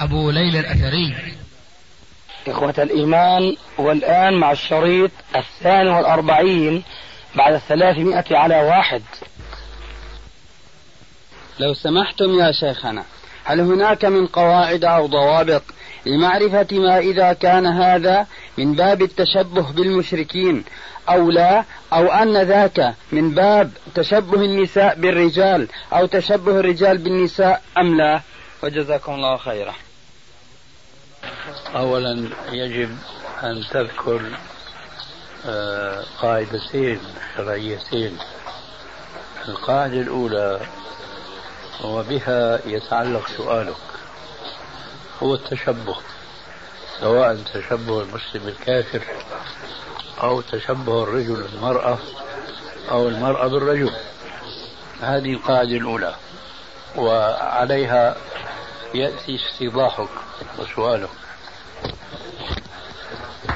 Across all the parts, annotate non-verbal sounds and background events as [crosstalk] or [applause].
أبو ليلى الأثري. إخوة الإيمان والآن مع الشريط الثاني والأربعين بعد الثلاثمائة على واحد. لو سمحتم يا شيخنا هل هناك من قواعد أو ضوابط لمعرفة ما إذا كان هذا من باب التشبه بالمشركين أو لا أو أن ذاك من باب تشبه النساء بالرجال أو تشبه الرجال بالنساء أم لا؟ وجزاكم الله خيرا. أولا يجب أن تذكر آه، قاعدتين شرعيتين. القاعدة الأولى وبها يتعلق سؤالك هو التشبه سواء تشبه المسلم الكافر أو تشبه الرجل بالمرأة أو المرأة بالرجل. هذه القاعدة الأولى وعليها يأتي استيضاحك وسؤالك.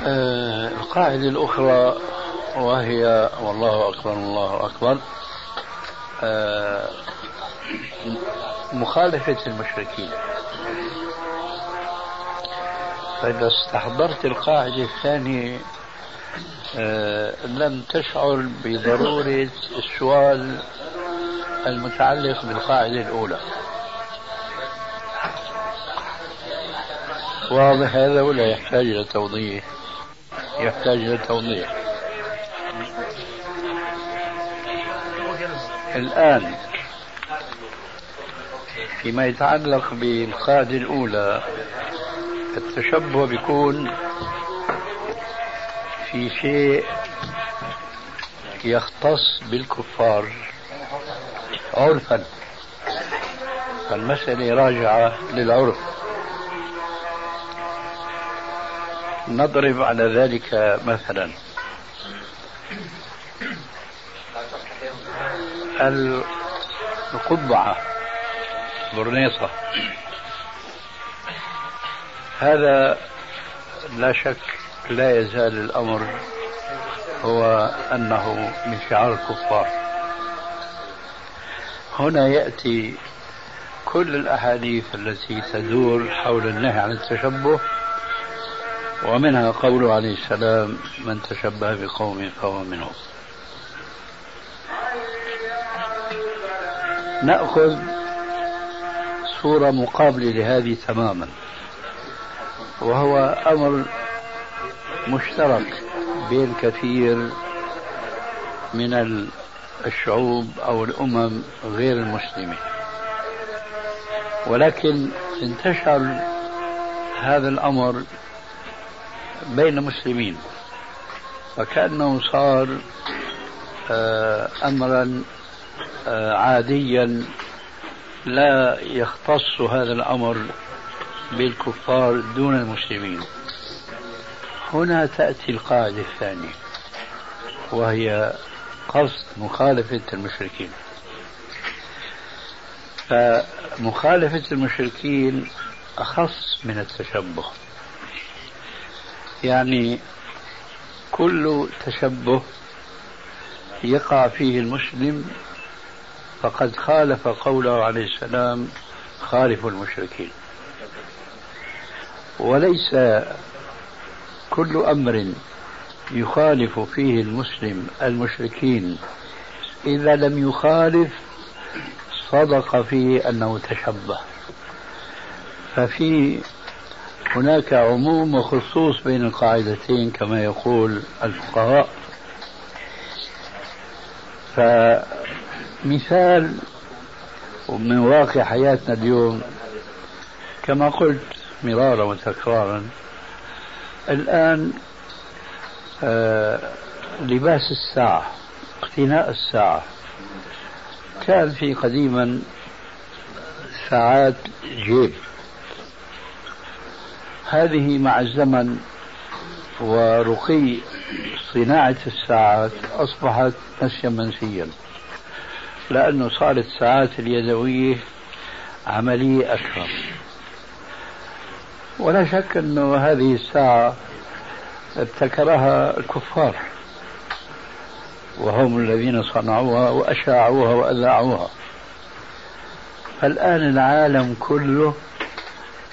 القاعدة الأخرى وهي والله أكبر الله أكبر. آه مخالفة المشركين. فإذا استحضرت القاعدة الثانية آه لم تشعر بضرورة السؤال المتعلق بالقاعدة الأولى. واضح هذا ولا يحتاج إلى توضيح؟ يحتاج إلى توضيح. الآن فيما يتعلق بالقاعدة الأولى التشبه بيكون في شيء يختص بالكفار عرفا. فالمسألة راجعة للعرف. نضرب على ذلك مثلا. القبعة برنيطة هذا لا شك لا يزال الأمر هو أنه من شعار الكفار. هنا يأتي كل الأحاديث التي تدور حول النهي عن التشبه ومنها قوله عليه السلام من تشبه بقوم فهو منهم. نأخذ صورة مقابلة لهذه تماما وهو أمر مشترك بين كثير من الشعوب أو الأمم غير المسلمة ولكن انتشر هذا الأمر بين المسلمين. فكأنه صار آه، أمرا آه، عاديا لا يختص هذا الأمر بالكفار دون المسلمين. هنا تأتي القاعدة الثانية وهي قصد مخالفة المشركين. فمخالفة المشركين أخص من التشبه. يعني كل تشبه يقع فيه المسلم فقد خالف قوله عليه السلام خالف المشركين. وليس كل أمر يخالف فيه المسلم المشركين. إذا لم يخالف صدق فيه أنه تشبه. ففي هناك عموم وخصوص بين القاعدتين كما يقول الفقهاء. فمثال من واقع حياتنا اليوم كما قلت مرارا وتكرارا الآن آه لباس الساعة اقتناء الساعة. كان في قديما ساعات جيب. هذه مع الزمن ورقي صناعة الساعات أصبحت نسيا منسيا لأنه صارت الساعات اليدوية عملية أكثر. ولا شك أنه هذه الساعة ابتكرها الكفار وهم الذين صنعوها وأشاعوها وأذاعوها. فالآن العالم كله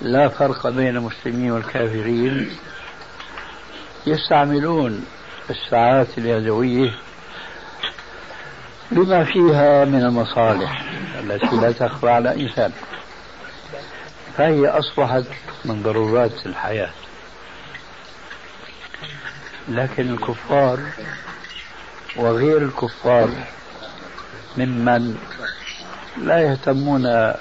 لا فرق بين المسلمين والكافرين. يستعملون الساعات اليدوية لما فيها من المصالح التي لا تخفى على إنسان. فهي أصبحت من ضرورات الحياة. لكن الكفار وغير الكفار ممن لا يهتمون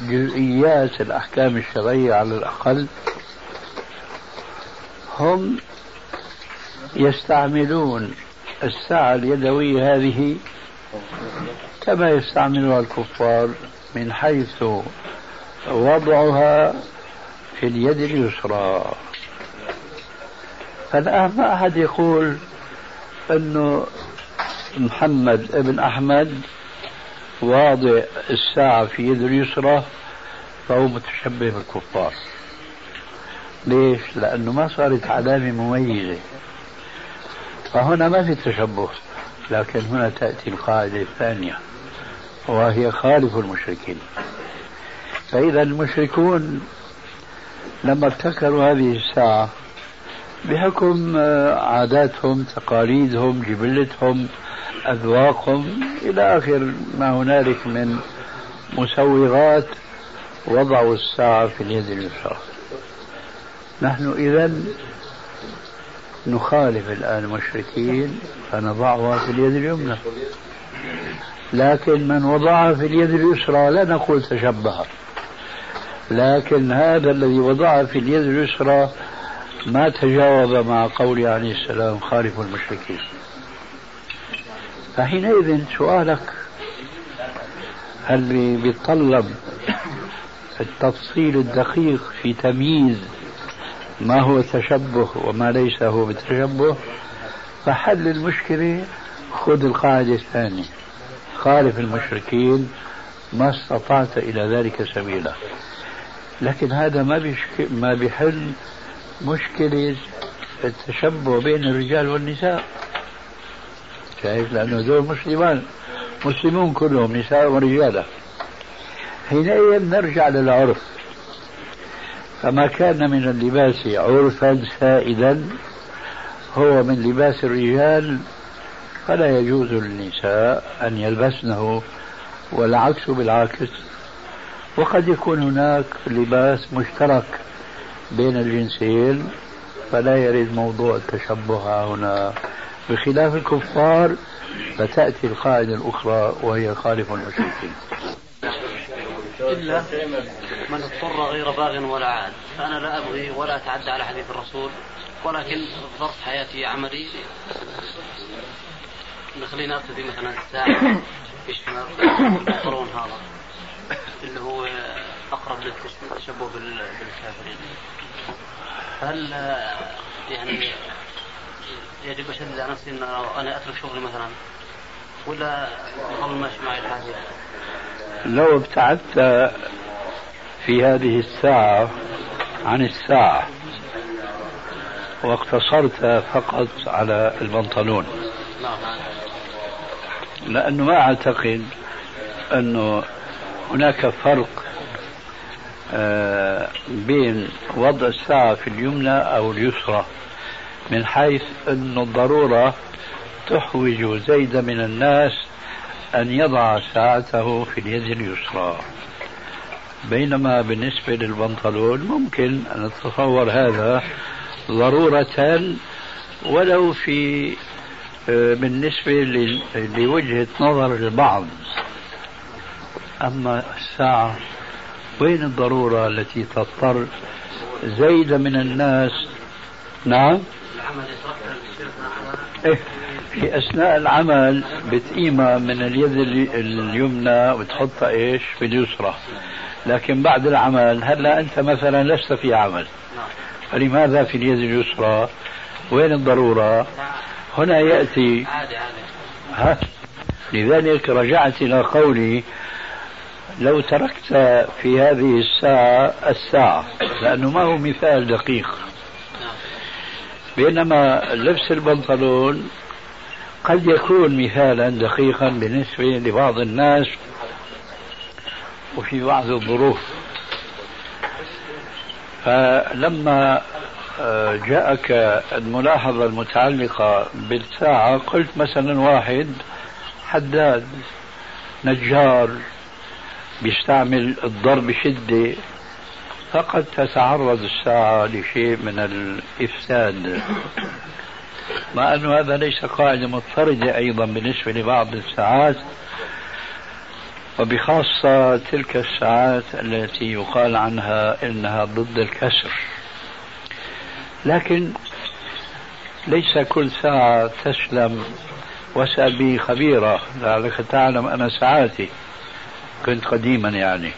بجزئيات الأحكام الشرعية على الأقل هم يستعملون الساعة اليدوية هذه كما يستعملها الكفار من حيث وضعها في اليد اليسرى. فالآن ما أحد يقول أنه محمد ابن أحمد واضع الساعة في يد اليسرى فهو متشبه بالكفار. ليش؟ لأنه ما صارت علامة مميزة. فهنا ما في تشبه لكن هنا تأتي القاعدة الثانية وهي خالف المشركين. فإذا المشركون لما ابتكروا هذه الساعة بحكم عاداتهم تقاليدهم جبلتهم أذواقهم إلى آخر ما هنالك من مسوغات وضعوا الساعة في اليد اليسرى نحن إذا نخالف الآن المشركين فنضعها في اليد اليمنى. لكن من وضعها في اليد اليسرى لا نقول تشبه. لكن هذا الذي وضعها في اليد اليسرى ما تجاوب مع قول عليه السلام خالف المشركين. فحينئذ سؤالك هل بيتطلب التفصيل الدقيق في تمييز ما هو تشبه وما ليس هو بتشبه فحل المشكلة خذ القاعدة الثانية. خالف المشركين ما استطعت إلى ذلك سبيلا. لكن هذا ما. ما بيحل مشكلة التشبه بين الرجال والنساء. شايف لأنه دول مسلمان مسلمون كلهم نساء ورجالا. حينئذ نرجع للعرف. فما كان من اللباس عرفا سائدا هو من لباس الرجال فلا يجوز للنساء أن يلبسنه والعكس بالعكس وقد يكون هناك لباس مشترك بين الجنسين فلا يرد موضوع التشبه هنا. بخلاف الكفار فتأتي القاعدة الأخرى وهي خالف المشركين. إلا من اضطر غير باغ ولا عاد. فأنا لا أبغي ولا أتعدى على حديث الرسول ولكن ظرف حياتي عملي. خلينا أقتدي مثلا الساعة يشمل القرون هذا اللي هو أقرب للتشبه بالكافرين. هل يعني يجب أشدد على نفسي أن أنا أترك شغلي مثلا ولا أظل ماشي معي الحال لو ابتعدت في هذه الساعة عن الساعة واقتصرت فقط على البنطلون. لأنه ما أعتقد أنه هناك فرق آه، بين وضع الساعة في اليمنى أو اليسرى. من حيث أن الضرورة تحوج زيد من الناس أن يضع ساعته في اليد اليسرى. بينما بالنسبة للبنطلون ممكن أن نتصور هذا ضرورة ولو في آه، بالنسبة لوجهة نظر البعض. أما الساعة وين الضرورة التي تضطر زيد من الناس؟ نعم. إيه في أثناء العمل بتقيمها من اليد اليمنى وتحطها إيش؟ في اليسرى. لكن بعد العمل هلأ أنت مثلا لست في عمل. نعم. فلماذا في اليد اليسرى؟ وين الضرورة؟ هنا عادي. ها؟ لذلك رجعت إلى قولي لو تركت في هذه الساعة الساعة لأنه ما هو مثال دقيق. بينما لبس البنطلون قد يكون مثالا دقيقا بالنسبة لبعض الناس وفي بعض الظروف. فلما آه، جاءك الملاحظة المتعلقة بالساعة قلت مثلا واحد حداد نجار بيستعمل الضرب بشدة فقد تتعرض الساعة لشيء من الإفساد. مع أن هذا ليس قاعدة مضطردة أيضا بالنسبة لبعض الساعات وبخاصة تلك الساعات التي يقال عنها إنها ضد الكسر. لكن ليس كل ساعة تسلم واسأل بي خبيرة. لعلك تعلم أنا ساعاتي كنت قديما يعني.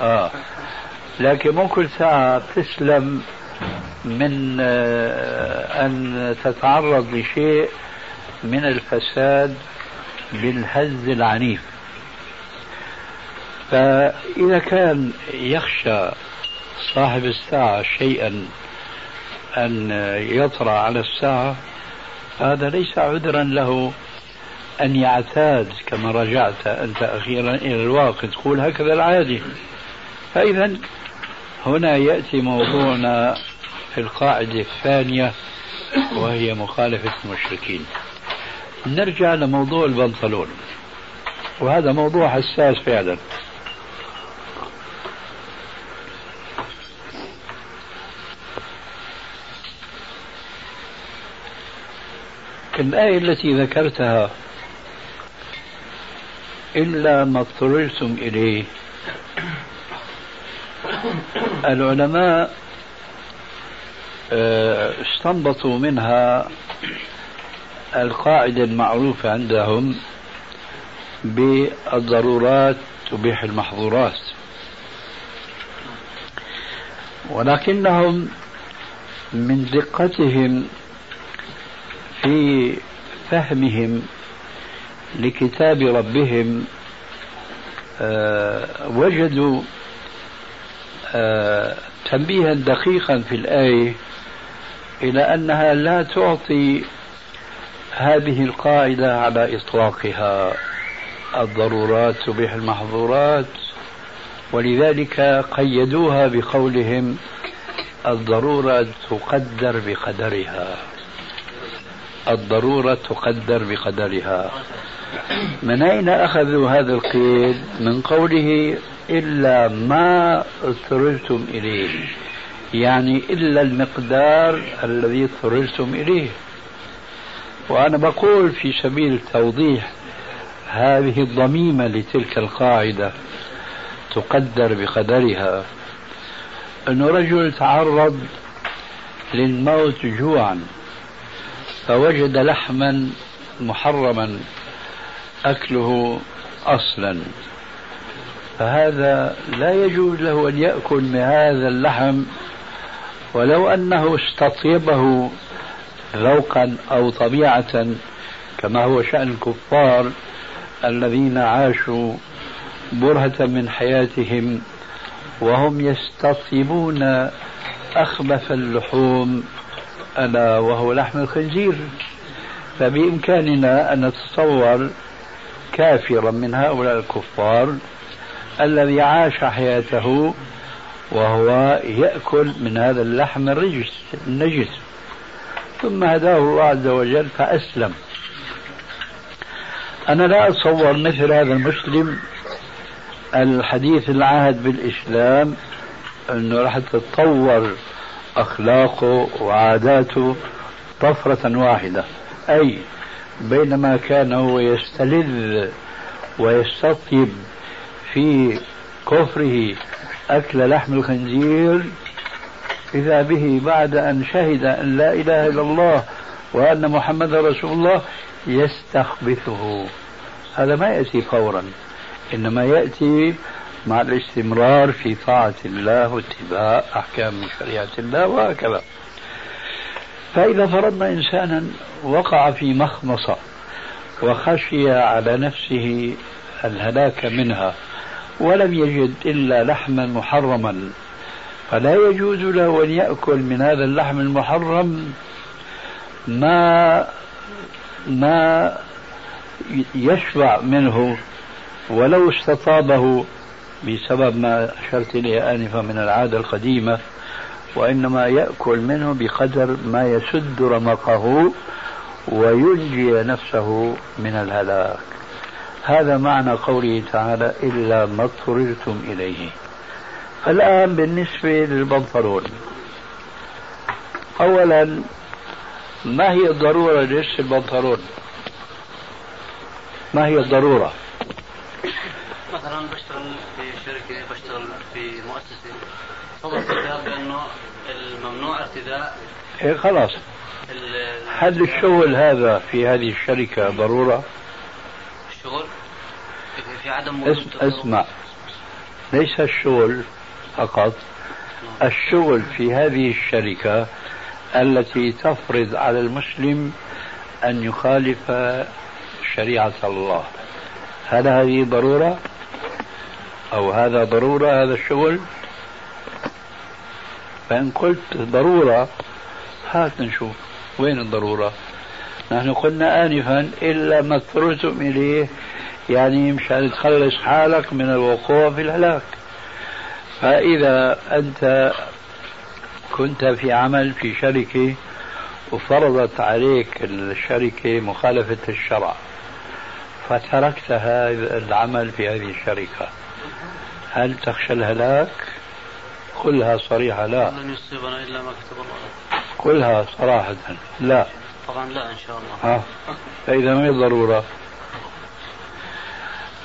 آه. لكن مو كل ساعة تسلم من آه، أن تتعرض لشيء من الفساد بالهز العنيف. فإذا كان يخشى صاحب الساعة شيئا أن يطرأ على الساعة هذا ليس عذرا له أن يعتاد كما رجعت أنت أخيرا إلى الواقع. تقول هكذا العادي. فإذا هنا يأتي موضوعنا في القاعدة الثانية وهي مخالفة المشركين. نرجع لموضوع البنطلون وهذا موضوع حساس فعلا. الآية التي ذكرتها إلا ما اضطررتم إليه العلماء آه، استنبطوا منها القاعدة المعروفة عندهم بالضرورات تبيح المحظورات. ولكنهم من دقتهم في فهمهم لكتاب ربهم آه، وجدوا تنبيها دقيقا في الآية إلى أنها لا تعطي هذه القاعدة على إطلاقها. الضرورات تبيح المحظورات ولذلك قيدوها بقولهم الضرورة تقدر بقدرها. الضرورة تقدر بقدرها. من أين أخذوا هذا القيد؟ من قوله إلا ما اضطررتم إليه. يعني إلا المقدار الذي اضطررتم إليه. وأنا بقول في سبيل التوضيح هذه الضميمة لتلك القاعدة تقدر بقدرها. أنه رجل تعرض للموت جوعا فوجد لحما محرما أكله أصلا. فهذا لا يجوز له أن يأكل من هذا اللحم ولو أنه استطيبه ذوقا أو طبيعة كما هو شأن الكفار الذين عاشوا برهة من حياتهم وهم يستطيبون أخبث اللحوم ألا وهو لحم الخنزير. فبإمكاننا أن نتصور كافرا من هؤلاء الكفار الذي عاش حياته وهو يأكل من هذا اللحم الرجس النجس. ثم هداه الله عز وجل فأسلم. أنا لا أتصور مثل هذا المسلم الحديث العهد بالإسلام أنه راح تتطور أخلاقه وعاداته طفرة واحدة. أي بينما كان هو يستلذ ويستطيب في كفره أكل لحم الخنزير إذا به بعد أن شهد أن لا إله إلا الله وأن محمد رسول الله يستخبثه. هذا ما يأتي فورا إنما يأتي مع الاستمرار في طاعة الله واتباع أحكام شريعة الله وهكذا. فإذا فرضنا إنسانا وقع في مخمصة وخشي على نفسه الهلاك منها ولم يجد إلا لحما محرما. فلا يجوز له أن يأكل من هذا اللحم المحرم ما ما يشبع منه ولو استطابه بسبب ما أشرت إليه آنفا من العادة القديمة وإنما يأكل منه بقدر ما يسد رمقه وينجي نفسه من الهلاك. هذا معنى قوله تعالى إلا ما اضطررتم إليه. الآن بالنسبة للبنطلون. أولا ما هي الضرورة لبس البنطلون؟ ما هي الضرورة؟ مثلا بشتغل في شركة بشتغل في مؤسسة. فضل الكتاب بأنه الممنوع ارتداء إيه خلاص. هل الشغل هذا في هذه الشركة ضرورة؟ الشغل؟ في عدم أسمع. ليس الشغل فقط. الشغل في هذه الشركة التي تفرض على المسلم أن يخالف شريعة الله. هل هذه ضرورة؟ أو هذا ضرورة هذا الشغل؟ فإن قلت ضرورة هات نشوف. وين الضرورة؟ نحن قلنا آنفا إلا ما اضطررتم إليه يعني مشان تخلص حالك من الوقوع في الهلاك. فإذا أنت كنت في عمل في شركة وفرضت عليك الشركة مخالفة الشرع فتركت هذا العمل في هذه الشركة. هل تخشى الهلاك؟ قلها صريحة لا. لن يصيبنا إلا ما كتب الله. قلها صراحة لا. طبعا لا إن شاء الله. ها؟ فإذا ما هي الضرورة؟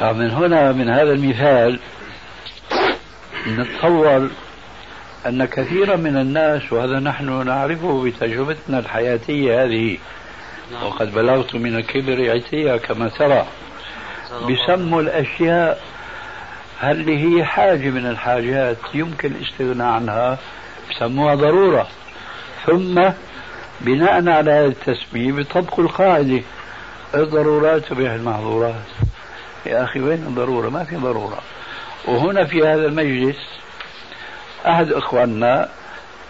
من هنا من هذا المثال نتصور أن كثيرا من الناس وهذا نحن نعرفه بتجربتنا الحياتية هذه نعم. وقد بلغت من الكبر عتيا كما ترى بسموا الأشياء اللي هي حاجة من الحاجات يمكن الاستغناء عنها؟ بسموها ضرورة. ثم بناء على هذا التسمية بيطبقوا القاعدة. الضرورات تبيح المحظورات. يا أخي وين الضرورة؟ ما في ضرورة. وهنا في هذا المجلس أحد إخواننا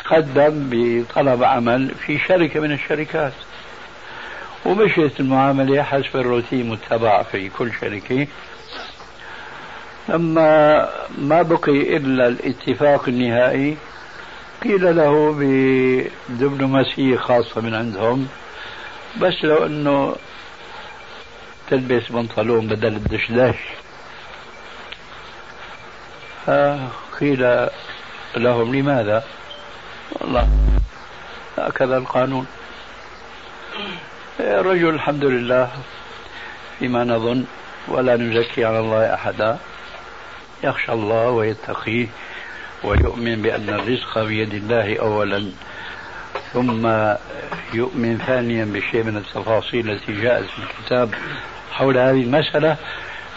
قدم بطلب عمل في شركة من الشركات. ومشيت المعاملة حسب الروتين متبع في كل شركة. لما ما بقي إلا الاتفاق النهائي قيل له بدبلوماسية خاصة من عندهم بس لو أنه تلبس بنطلون بدل الدشداش. فقيل لهم لماذا؟ والله هكذا القانون. الرجل الحمد لله فيما نظن ولا نزكي على الله أحدا يخشى الله ويتقيه. ويؤمن بأن الرزق بيد الله أولا ثم يؤمن ثانيا بشيء من التفاصيل التي جاءت في الكتاب حول هذه المسألة.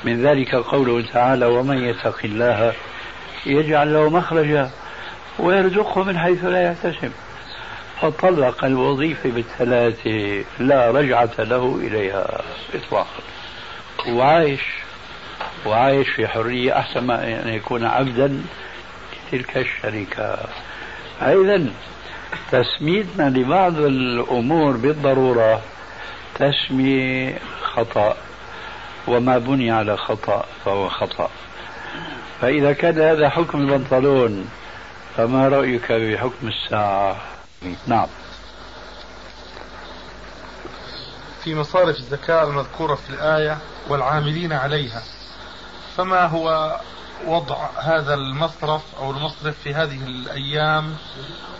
من ذلك قوله تعالى ومن يتق الله يجعل له مخرجا ويرزقه من حيث لا يحتسب فطلق الوظيفة بالثلاثة لا رجعة له إليها إطلاقا. وعايش وعايش في حرية أحسن ما أن يكون عبدا لتلك الشركة. إذا تسميتنا لبعض الأمور بالضرورة تسمية خطأ وما بني على خطأ فهو خطأ. فإذا كان هذا حكم البنطلون فما رأيك بحكم الساعة؟ نعم. في مصارف الزكاة المذكورة في الآية والعاملين عليها فما هو وضع هذا المصرف أو المصرف في هذه الأيام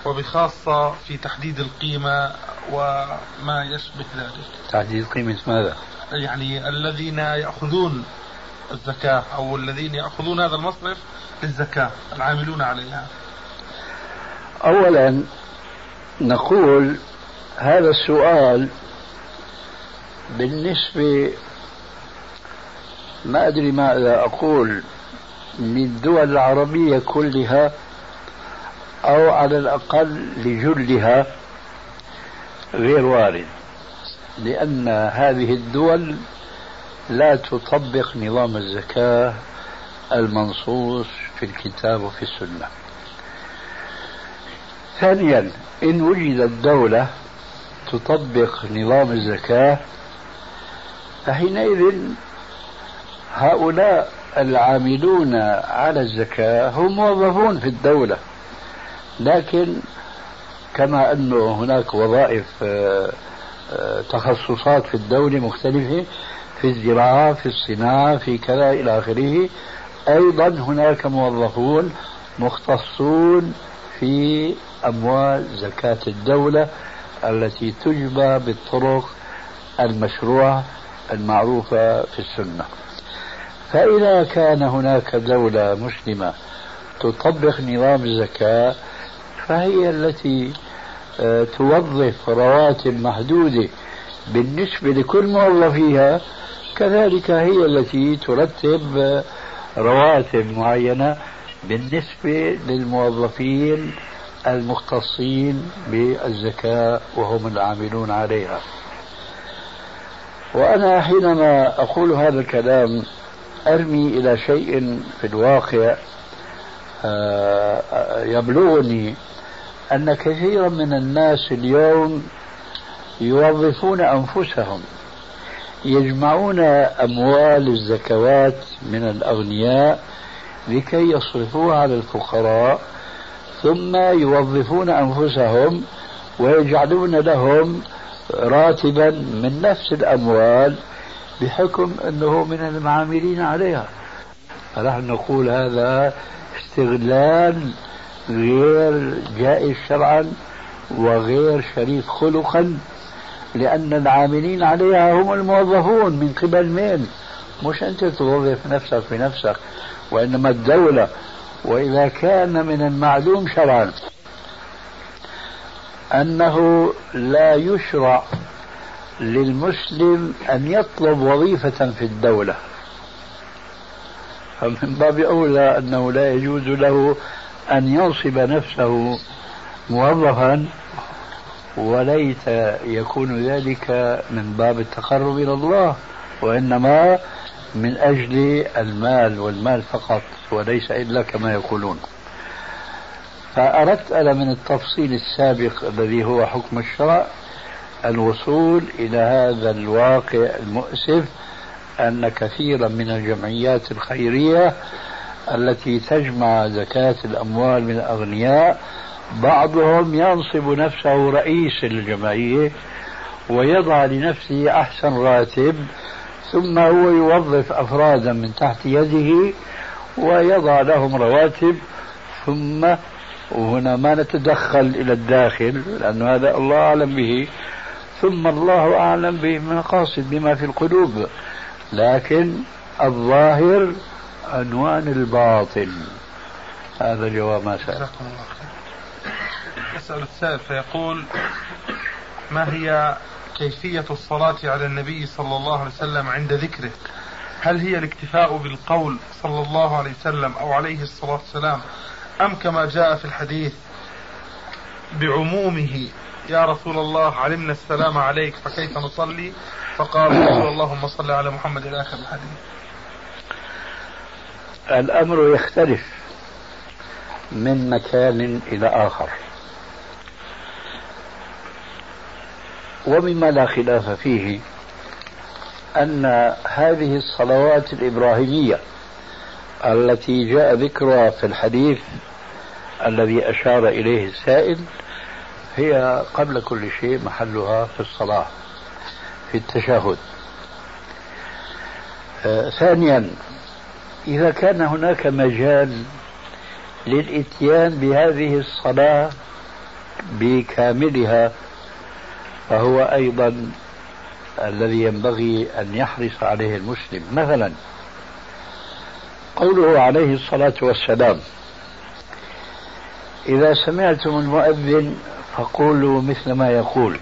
وبخاصة في تحديد القيمة وما يشبه ذلك. تحديد قيمة ماذا؟ يعني الذين يأخذون الزكاة أو الذين يأخذون هذا المصرف للزكاة العاملون عليها. أولا نقول هذا السؤال بالنسبة ما أدري ماذا أقول. للدول العربية كلها أو على الأقل لجلها غير وارد لأن هذه الدول لا تطبق نظام الزكاة المنصوص في الكتاب وفي السنة. ثانيا إن وجدت دولة تطبق نظام الزكاة فحينئذ هؤلاء العاملون على الزكاة هم موظفون في الدولة. لكن كما أنه هناك وظائف آه، آه، تخصصات في الدولة مختلفة في الزراعة في الصناعة في كذا إلى آخره أيضا هناك موظفون مختصون في أموال زكاة الدولة التي تجبى بالطرق المشروعة المعروفة في السنة. فإذا كان هناك دولة مسلمة تطبق نظام الزكاة فهي التي آه، توظف رواتب محدودة بالنسبة لكل موظفيها كذلك هي التي ترتب آه، رواتب معينة بالنسبة للموظفين المختصين بالزكاة وهم العاملون عليها. وأنا حينما أقول هذا الكلام أرمي إلى شيء في الواقع آه، يبلغني أن كثيرا من الناس اليوم يوظفون أنفسهم يجمعون أموال الزكوات من الأغنياء لكي يصرفوها على الفقراء ثم يوظفون أنفسهم ويجعلون لهم راتبا من نفس الأموال بحكم أنه من المعاملين عليها. فنحن نقول هذا استغلال غير جائز شرعا وغير شريف خلقا لأن العاملين عليها هم الموظفون من قبل مين؟ مش أنت توظف نفسك بنفسك وإنما الدولة. وإذا كان من المعلوم شرعا أنه لا يشرع للمسلم أن يطلب وظيفة في الدولة. فمن باب أولى أنه لا يجوز له أن ينصب نفسه موظفا وليس يكون ذلك من باب التقرب إلى الله وإنما من أجل المال والمال فقط وليس إلا كما يقولون. فأردت أنا من التفصيل السابق الذي هو حكم الشرع الوصول إلى هذا الواقع المؤسف أن كثيرا من الجمعيات الخيرية التي تجمع زكاة الأموال من الأغنياء بعضهم ينصب نفسه رئيس الجمعية ويضع لنفسه أحسن راتب ثم هو يوظف أفرادا من تحت يده ويضع لهم رواتب ثم وهنا ما نتدخل إلى الداخل لأن هذا الله أعلم به. ثم الله أعلم بالمقاصد بما في القلوب. لكن الظاهر عنوان الباطل هذا جواب ما سأل. يسأل السائل فيقول ما هي كيفية الصلاة على النبي صلى الله عليه وسلم عند ذكره؟ هل هي الاكتفاء بالقول صلى الله عليه وسلم أو عليه الصلاة والسلام؟ أم كما جاء في الحديث بعمومه يا رسول الله علمنا السلام عليك فكيف نصلي؟ فقال رسول اللهم صل على محمد إلى آخر الحديث. الأمر يختلف من مكان إلى آخر. ومما لا خلاف فيه أن هذه الصلوات الإبراهيمية التي جاء ذكرها في الحديث الذي أشار إليه السائل هي قبل كل شيء محلها في الصلاة في التشهد. آه ثانيا إذا كان هناك مجال للإتيان بهذه الصلاة بكاملها فهو أيضا الذي ينبغي أن يحرص عليه المسلم. مثلا قوله عليه الصلاة والسلام إذا سمعتم المؤذن فقولوا مثل ما يقول.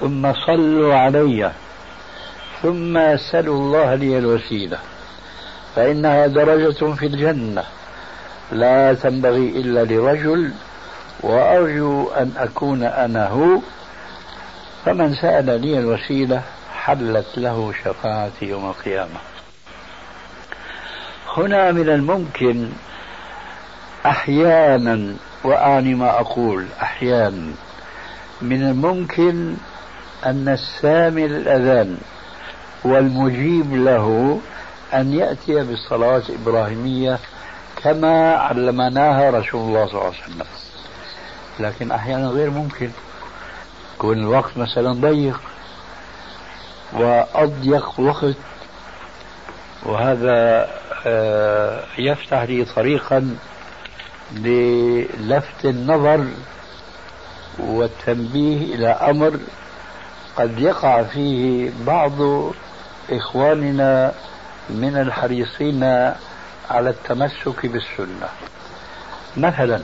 ثم صلوا علي. ثم سلوا الله لي الوسيلة. فإنها درجة في الجنة. لا تنبغي إلا لرجل وأرجو أن أكون أنا هو. فمن سأل لي الوسيلة حلت له شفاعتي يوم القيامة. هنا من الممكن أحيانا وأعني ما أقول أحيانا من الممكن أن السامي للأذان والمجيب له أن يأتي بالصلاة الإبراهيمية كما علمناها رسول الله صلى الله عليه وسلم. لكن أحيانا غير ممكن. يكون الوقت مثلا ضيق وأضيق وقت وهذا آه، يفتح لي طريقا للفت النظر والتنبيه إلى أمر قد يقع فيه بعض إخواننا من الحريصين على التمسك بالسنة. مثلا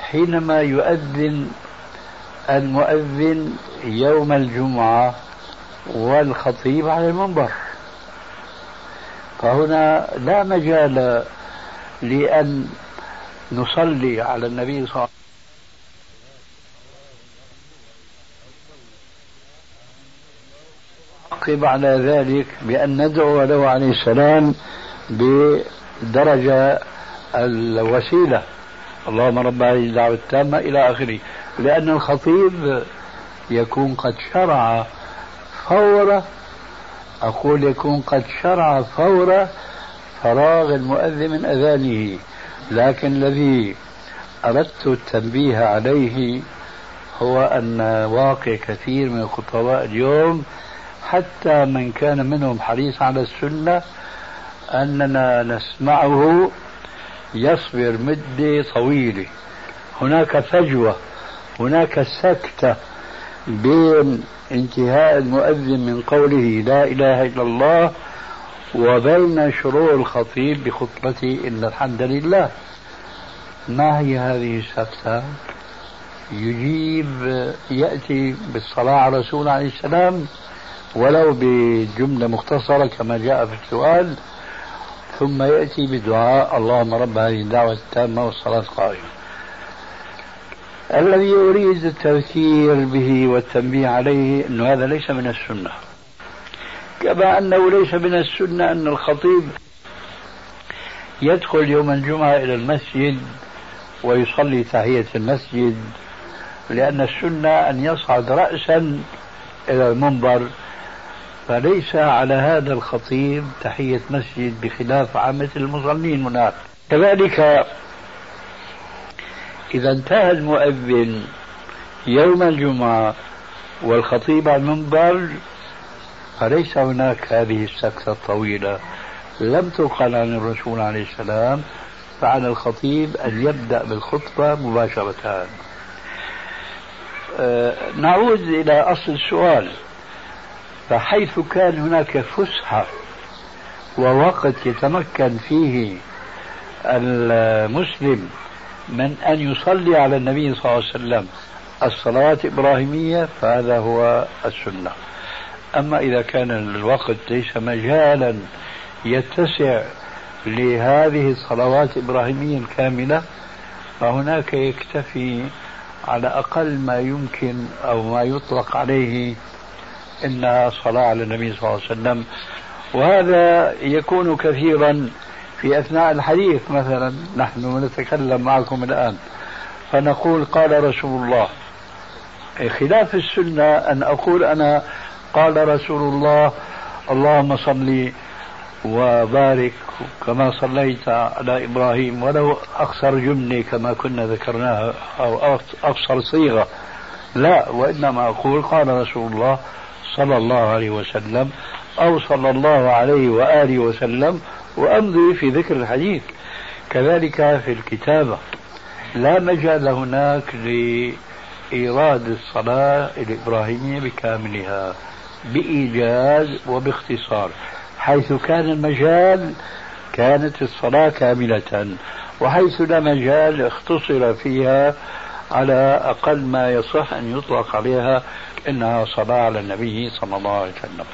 حينما يؤذن المؤذن يوم الجمعة والخطيب على المنبر. فهنا لا مجال لأن نصلي على النبي صلى الله عليه وسلم. نعقب على ذلك بأن ندعو له عليه السلام بدرجة الوسيلة. اللهم رب هذه الدعوة التامة إلى آخره. لأن الخطيب يكون قد شرع فور أقول يكون قد شرع فور فراغ المؤذن من أذانه. لكن الذي أردت التنبيه عليه هو أن واقع كثير من الخطباء اليوم حتى من كان منهم حريص على السنة أننا نسمعه يصبر مدة طويلة. هناك فجوة هناك سكتة بين انتهاء المؤذن من قوله لا إله إلا الله وبين شروع الخطيب بخطبته إن الحمد لله. ما هي هذه السكتة يجيب يأتي بالصلاة على الرسول عليه السلام ولو بجملة مختصرة كما جاء في السؤال ثم يأتي بدعاء اللهم رب هذه الدعوة التامة والصلاة القائمة. الذي أريد التذكير به والتنبيه عليه أن هذا ليس من السنة. كما أنه ليس من السنة أن الخطيب يدخل يوم الجمعة إلى المسجد ويصلي تحية المسجد لأن السنة أن يصعد رأسا إلى المنبر فليس على هذا الخطيب تحية مسجد بخلاف عامة المصلين هناك. كذلك إذا انتهى المؤذن يوم الجمعة والخطيب على المنبر فليس هناك هذه السكتة الطويلة؟ لم تقل عن الرسول عليه السلام فعلى الخطيب أن يبدأ بالخطبة مباشرة. أه نعود إلى أصل السؤال. فحيث كان هناك فسحة ووقت يتمكن فيه المسلم من أن يصلي على النبي صلى الله عليه وسلم الصلاة الإبراهيمية فهذا هو السنة. أما إذا كان الوقت ليس مجالا يتسع لهذه الصلوات الإبراهيمية الكاملة فهناك يكتفي على أقل ما يمكن أو ما يطلق عليه إنها صلاة على النبي صلى الله عليه وسلم. وهذا يكون كثيرا في أثناء الحديث مثلا نحن نتكلم معكم الآن فنقول قال رسول الله خلاف السنة أن أقول أنا قال رسول الله اللهم صل وبارك كما صليت على إبراهيم ولو أقصر جملة كما كنا ذكرناها أو أقصر صيغة. لا وإنما أقول قال رسول الله صلى الله عليه وسلم أو صلى الله عليه وآله وسلم وأمضي في ذكر الحديث. كذلك في الكتابة. لا مجال هناك لإيراد الصلاة الإبراهيمية بكاملها. بإيجاز وباختصار حيث كان المجال كانت الصلاة كاملة وحيث لا مجال اختصر فيها على أقل ما يصح أن يطلق عليها إنها صلاة على النبي صلى الله عليه وسلم.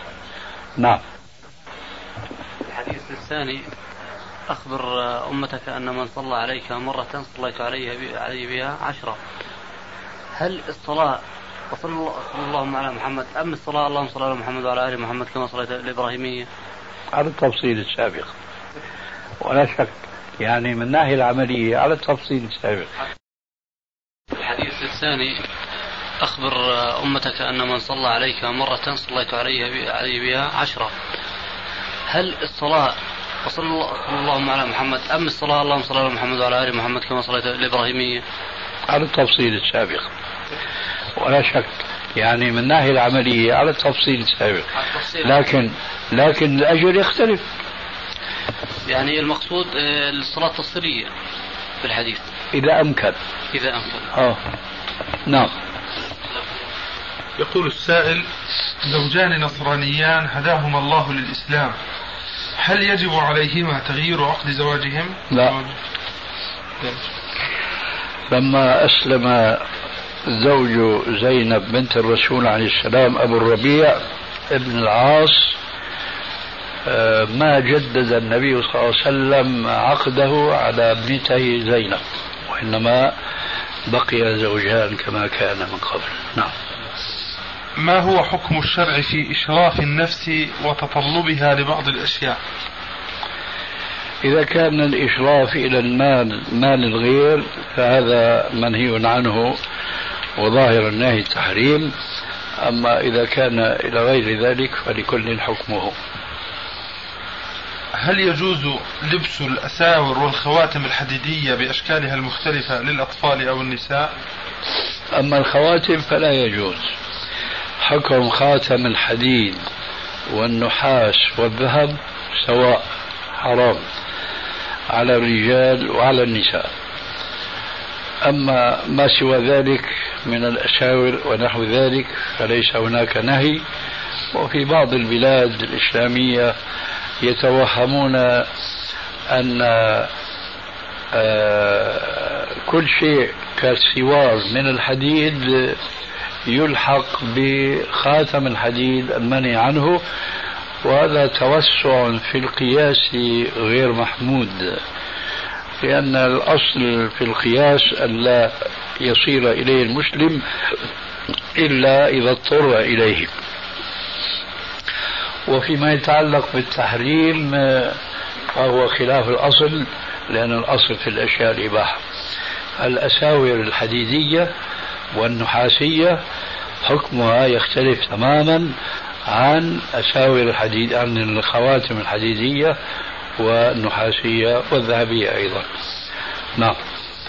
نعم. الحديث الثاني أخبر أمتك أن من صلى عليك مرة صليت عليه بها عشرة. هل الصلاة وصلى اللهم على محمد. أم الصلاة. اللهم صل على محمد وعلى آل محمد كما صليت الإبراهيمية على التفصيل السابق. ولا شك يعني من الناحية العملية على التفصيل السابق. الحديث الثاني أخبر أمتك أن من صلى عليك مرة صليت عليه عليه بها عشرة. هل الصلاة وصلى اللهم على محمد. أم الصلاة. اللهم صل على محمد وعلى آل محمد كما صليت الإبراهيمية على التفصيل السابق. ولا شك. يعني من الناحية العملية على التفصيل السابق لكن لكن الأجر يختلف. يعني المقصود آه، الصلاة التفصيلية في الحديث. إذا أمكن. إذا أمكن. آه. نعم. يقول السائل زوجان نصرانيان هداهما الله للإسلام هل يجب عليهما تغيير عقد زواجهم؟ لا. لما أسلم زوج زينب بنت الرسول عليه السلام أبو الربيع ابن العاص. آه، ما جدد النبي صلى الله عليه وسلم عقده على ابنته زينب وإنما بقي زوجان كما كان من قبل. نعم. ما هو حكم الشرع في إشراف النفس وتطلبها لبعض الأشياء؟ إذا كان الإشراف إلى المال مال الغير فهذا منهي عنه. وظاهر النهي التحريم أما إذا كان إلى غير ذلك فلكل حكمه. هل يجوز لبس الأساور والخواتم الحديدية بأشكالها المختلفة للأطفال أو النساء؟ أما الخواتم فلا يجوز. حكم خاتم الحديد والنحاس والذهب سواء حرام على الرجال وعلى النساء. أما ما سوى ذلك من الأساور ونحو ذلك فليس هناك نهي. وفي بعض البلاد الإسلامية يتوهمون أن آه، كل شيء كالسوار من الحديد يلحق بخاتم الحديد المنهي عنه وهذا توسع في القياس غير محمود. لأن الأصل في القياس أن لا يصير إليه المسلم إلا إذا اضطر إليه. وفيما يتعلق بالتحريم فهو خلاف الأصل لأن الأصل في الأشياء الإباحة. الأساور الحديدية والنحاسية حكمها يختلف تماما عن أساور الحديد عن الخواتم الحديدية والنحاسية والذهبية أيضا. نعم.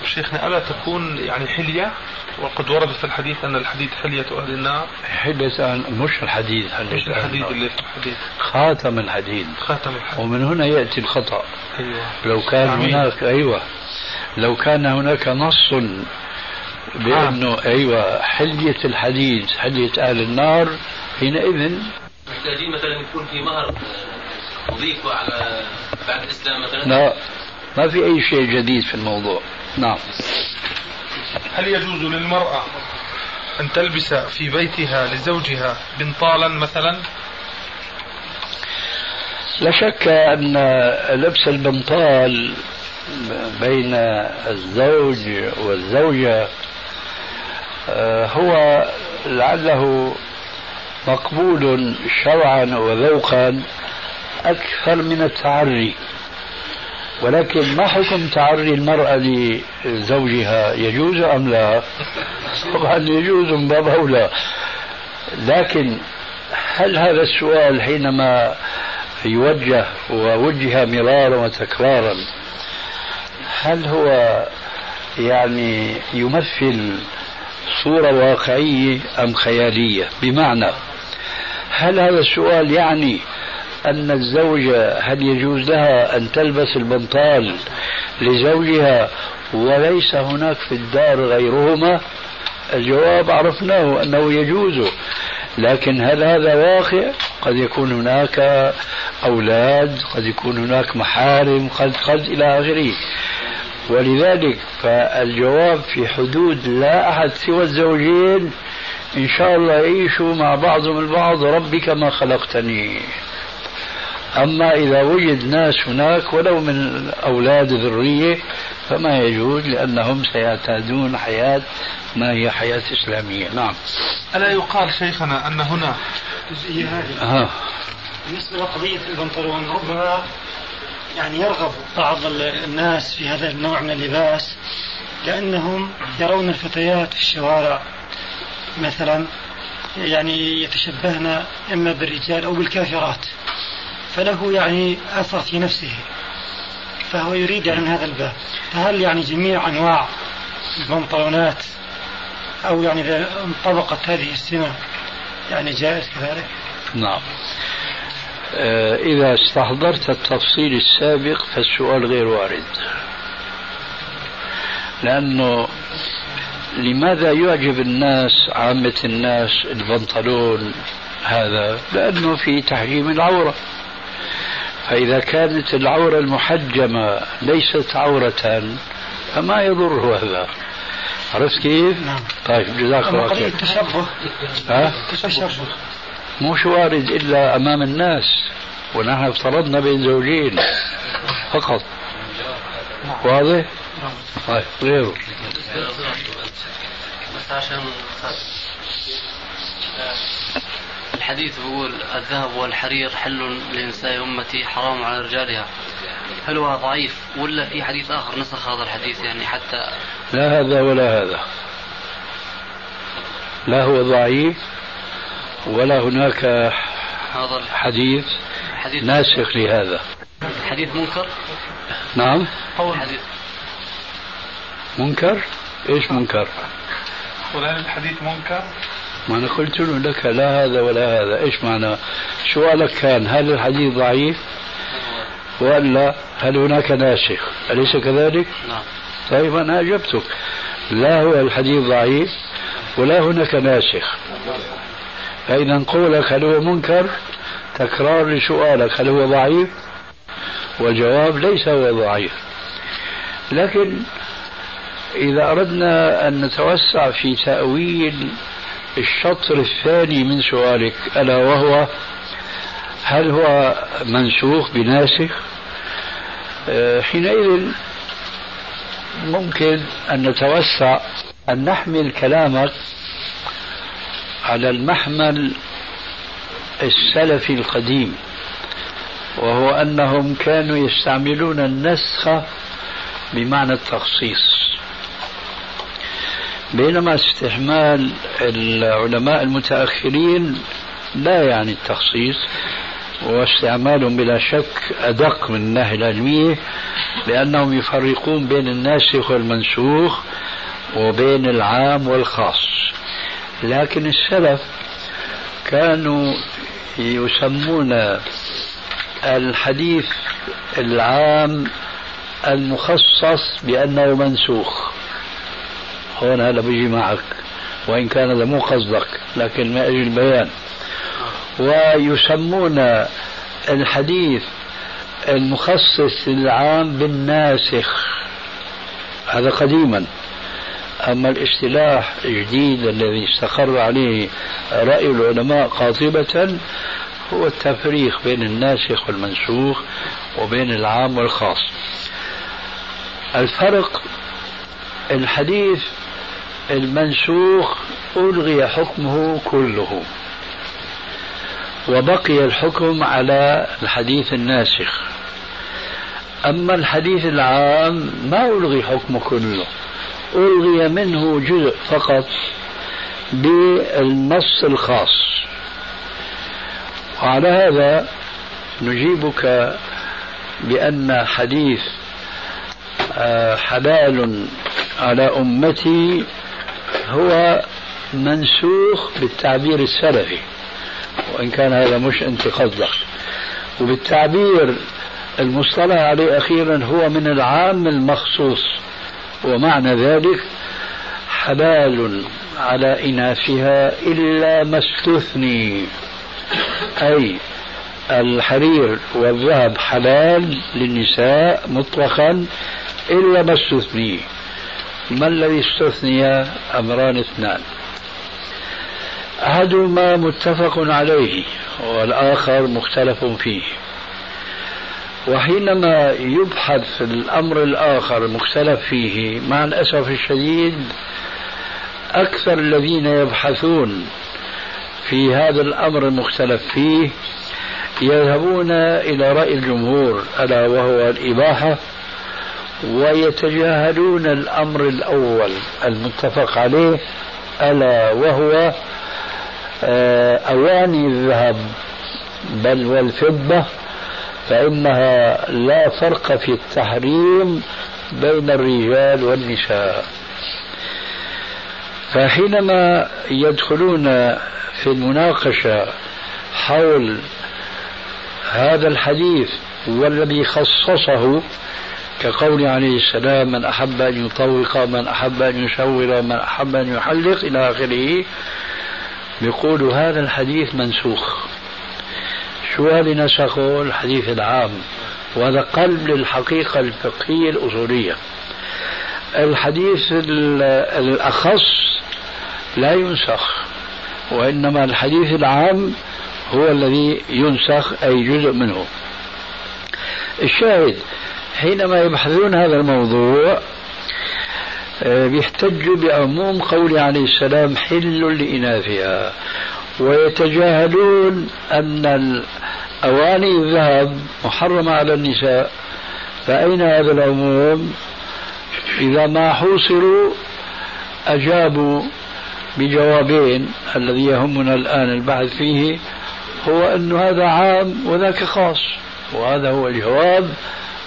شيخنا ألا تكون يعني حلية؟ وقد ورد في الحديث أن الحديد حلية أهل النار. حلية مش الحديد حلية مش الحديد اللي في الحديد. خاتم الحديد. خاتم الحديد. ومن هنا يأتي الخطأ. أيوة. لو كان عمين. هناك أيوة. لو كان هناك نص بأنه آه. أيوة حلية الحديد حلية أهل النار حينئذ محتاجين مثلا يكون في مهر نضيفه على بعد الإسلام مثلا؟ لا ما في أي شيء جديد في الموضوع. نعم. هل يجوز للمرأة أن تلبس في بيتها لزوجها بنطالا مثلا؟ لا شك أن لبس البنطال بين الزوج والزوجة آه، هو لعله مقبول شرعا وذوقا. أكثر من التعري. ولكن ما حكم تعري المرأة لزوجها؟ يجوز أم لا؟ طبعا يجوز من باب أولى. لكن هل هذا السؤال حينما يوجه ووجه مرارا وتكرارا هل هو يعني يمثل صورة واقعية أم خيالية؟ بمعنى هل هذا السؤال يعني أن الزوجة هل يجوز لها أن تلبس البنطال لزوجها وليس هناك في الدار غيرهما؟ الجواب عرفناه أنه يجوز لكن هل هذا واقع؟ قد يكون هناك أولاد قد يكون هناك محارم قد قد إلى آخره. ولذلك فالجواب في حدود لا أحد سوى الزوجين إن شاء الله يعيشوا مع بعضهم البعض ربي كما خلقتني. أما إذا وجد ناس هناك ولو من أولاد ذرية فما يجوز لأنهم سيعتادون حياة ما هي حياة إسلامية. نعم. ألا يقال شيخنا أن هنا جزئية هذه. آه. بالنسبة لقضية البنطلون ربما يعني يرغب بعض الناس في هذا النوع من اللباس لأنهم يرون الفتيات في الشوارع مثلا يعني يتشبهن إما بالرجال أو بالكافرات. فله يعني أثر في نفسه فهو يريد عن هذا الباب. فهل يعني جميع أنواع البنطلونات أو يعني إذا انطبقت هذه السمة يعني جائز كذلك؟ نعم. آه، إذا استحضرت التفصيل السابق فالسؤال غير وارد. لأنه لماذا يعجب الناس عامة الناس البنطلون هذا؟ لأنه في تحجيم العورة. فإذا كانت العورة المحجمة ليست عورة فما يضر هذا. عرفت كيف؟ نعم. طيب جزاك الله خير. التشبه. ها؟ التشبه. مش وارد إلا أمام الناس ونحن افترضنا بين زوجين فقط. واضح؟ طيب غيره. بس عشان الحديث بيقول الذهب والحرير حل لنساء أمتي حرام على رجالها. هل هو ضعيف ولا في حديث آخر نسخ هذا الحديث يعني حتى لا هذا ولا هذا. لا هو ضعيف ولا هناك هذا حديث الحديث ناسخ لهذا. حديث منكر؟ نعم. قول. حديث منكر؟ إيش منكر؟ فلان الحديث منكر؟ ما أنا قلت له لك لا هذا ولا هذا. إيش معنى؟ سؤالك كان؟ هل الحديث ضعيف؟ ولا هل هناك ناسخ؟ أليس كذلك؟ نعم. طيب أنا أجبتك. لا هو الحديث ضعيف ولا هناك ناسخ. فإذا قولك هل هو منكر تكرار لسؤالك. هل هو ضعيف؟ والجواب ليس هو ضعيف. لكن إذا أردنا أن نتوسع في تأويل الشطر الثاني من سؤالك ألا وهو هل هو منسوخ بناسخ؟ آه، حينئذ ممكن أن نتوسع أن نحمل كلامك على المحمل السلفي القديم وهو أنهم كانوا يستعملون النسخ بمعنى التخصيص. بينما استحمال العلماء المتأخرين لا يعني التخصيص واستعمالهم بلا شك أدق من الناحية العلمية لأنهم يفرقون بين الناسخ والمنسوخ وبين العام والخاص. لكن السلف كانوا يسمون الحديث العام المخصص بأنه منسوخ. هون هذا بيجي معك وإن كان هذا مو قصدك لكن ما أجل البيان. ويسمون الحديث المخصص للعام بالناسخ. هذا قديما. أما الاصطلاح الجديد الذي استقر عليه رأي العلماء قاطبة هو التفريق بين الناسخ والمنسوخ وبين العام والخاص. الفرق الحديث المنسوخ ألغي حكمه كله. وبقي الحكم على الحديث الناسخ. أما الحديث العام ما ألغي حكمه كله. ألغي منه جزء فقط بالنص الخاص. وعلى هذا نجيبك بأن حديث آه، حلال على أمتي هو منسوخ بالتعبير السلفي وإن كان هذا مش أنت قصدك وبالتعبير المصطلح عليه أخيرا هو من العام المخصوص ومعنى ذلك حلال على إناثها إلا ما استثني. أي الحرير والذهب حلال للنساء مطلقا إلا ما استثني. ما الذي استثني أمران اثنان؟ أحدهما متفق عليه والآخر مختلف فيه. وحينما يبحث الأمر الآخر المختلف فيه مع الأسف الشديد أكثر الذين يبحثون في هذا الأمر المختلف فيه يذهبون إلى رأي الجمهور ألا وهو الإباحة ويتجاهلون الأمر الأول المتفق عليه ألا وهو آه، أواني الذهب بل والفضة فإنها لا فرق في التحريم بين الرجال والنساء. فحينما يدخلون في المناقشة حول هذا الحديث والذي خصصه كقول عليه السلام من أحب أن يطوق من أحب أن يشور من أحب أن يحلق إلى آخره. يقول هذا الحديث منسوخ. شو اللي نسخه؟ الحديث العام. وهذا قلب للحقيقة الفقهية الأصولية. الحديث الأخص لا ينسخ وإنما الحديث العام هو الذي ينسخ أي جزء منه. الشاهد حينما يبحثون هذا الموضوع آه، بيحتجوا بعموم قول عليه السلام حل لإناثها ويتجاهلون أن أواني الذهب محرمة على النساء فأين هذا العموم إذا ما حوصروا أجابوا بجوابين الذي يهمنا الآن البحث فيه هو أن هذا عام وذاك خاص وهذا هو الجواب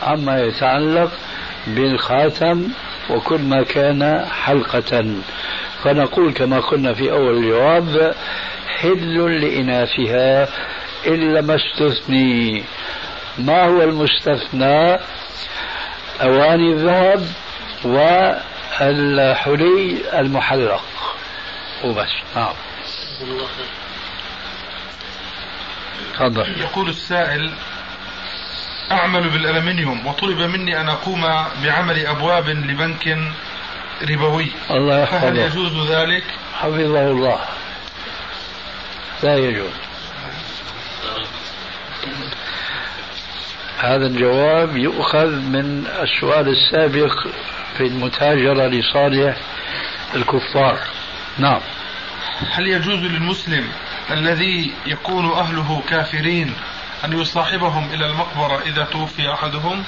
عما يتعلق بالخاتم وكل ما كان حلقة. فنقول كما قلنا في أول الجواب حل لإناثها إلا ما استثني. ما هو المستثنى؟ أواني الذهب والحلي المحلق. وبس. نعم. تفضل. يقول السائل أعمل بالألمنيوم وطلب مني أن أقوم بعمل أبواب لبنك ربوي. الله يحفظه فهل يجوز ذلك؟ حفظه الله. لا يجوز. هذا الجواب يؤخذ من السؤال السابق في المتاجرة لصالح الكفار. نعم. هل يجوز للمسلم الذي يكون أهله كافرين أن يصاحبهم إلى المقبرة إذا توفي أحدهم؟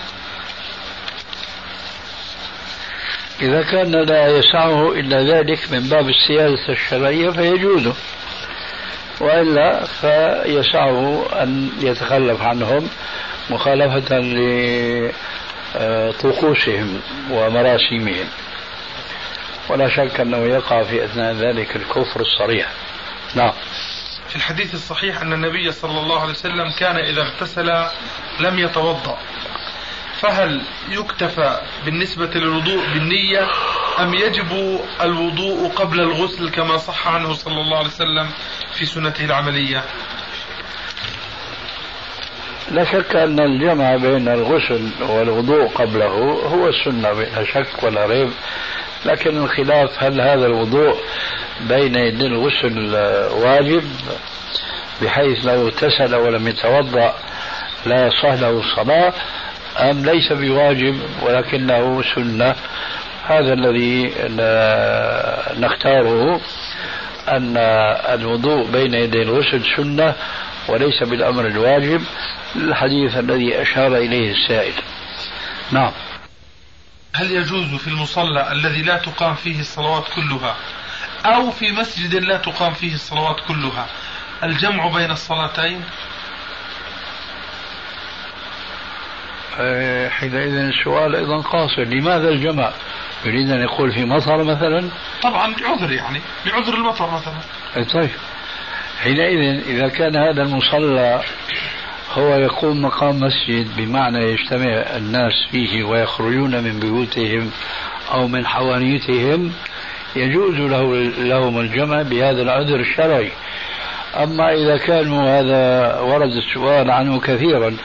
إذا كان لا يسعه إلا ذلك من باب السياسة الشرعية فيجوز. وإلا فيسعه أن يتخلف عنهم مخالفة لطقوسهم ومراسيمهم. ولا شك أنه يقع في أثناء ذلك الكفر الصريح. نعم. في الحديث الصحيح أن النبي صلى الله عليه وسلم كان إذا اغتسل لم يتوضأ. فهل يكتفى بالنسبة للوضوء بالنية أم يجب الوضوء قبل الغسل كما صح عنه صلى الله عليه وسلم في سنته العملية؟ لا شك أن الجمع بين الغسل والوضوء قبله هو السنة بلا شك ولا ريب. لكن الخلاف هل هذا الوضوء بين يدي الغسل واجب بحيث لو اغتسل ولم يتوضأ لا يصح له الصلاة أم ليس بواجب ولكنه سنة؟ هذا الذي نختاره أن الوضوء بين يدي الغسل سنة وليس بالأمر الواجب الحديث الذي أشار إليه السائل. نعم. هل يجوز في المصلى الذي لا تقام فيه الصلوات كلها؟ أو في مسجد لا تقام فيه الصلوات كلها؟ الجمع بين الصلاتين؟ آه، حينئذ السؤال أيضا قاصر. لماذا الجمع؟ يريد أن يقول في مطر مثلا؟ طبعا بعذر يعني بعذر المطر مثلا. طيب. حينئذ إذا كان هذا المصلى هو يقوم مقام مسجد بمعنى يجتمع الناس فيه ويخرجون من بيوتهم أو من حوانيتهم يجوز له لهم الجمع بهذا العذر الشرعي. أما إذا كانوا هذا ورد السؤال عنه كثيرا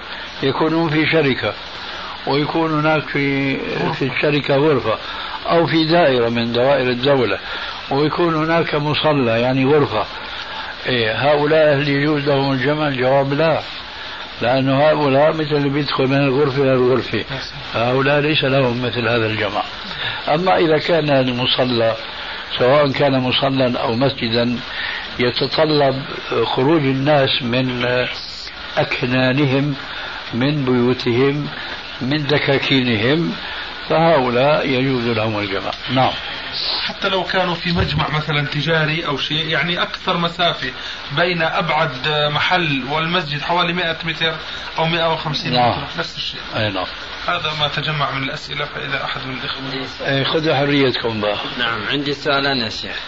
يكونون في شركة ويكون هناك في في الشركة غرفة أو في دائرة من دوائر الدولة ويكون هناك مصلى يعني غرفة. إيه هؤلاء هل يجوز لهم الجمع؟ الجواب لا. لأنه هؤلاء مثل اللي بيدخل من الغرفة إلى الغرفة. هؤلاء ليس لهم مثل هذا الجمع أما إذا كان المصلى سواء كان مصلى أو مسجدا يتطلب خروج الناس من أكنانهم من بيوتهم من دكاكينهم فهؤلاء يجوز لهم الجمع نعم. حتى لو كانوا في مجمع مثلا تجاري أو شيء يعني أكثر مسافة بين أبعد محل والمسجد حوالي 100 متر أو 150 نعم. متر نفس الشيء. أي نعم. هذا ما تجمع من الأسئلة فإذا أحد من الإخوة. أي خذوا حريتكم بقى. نعم عندي سؤالان يا شيخ.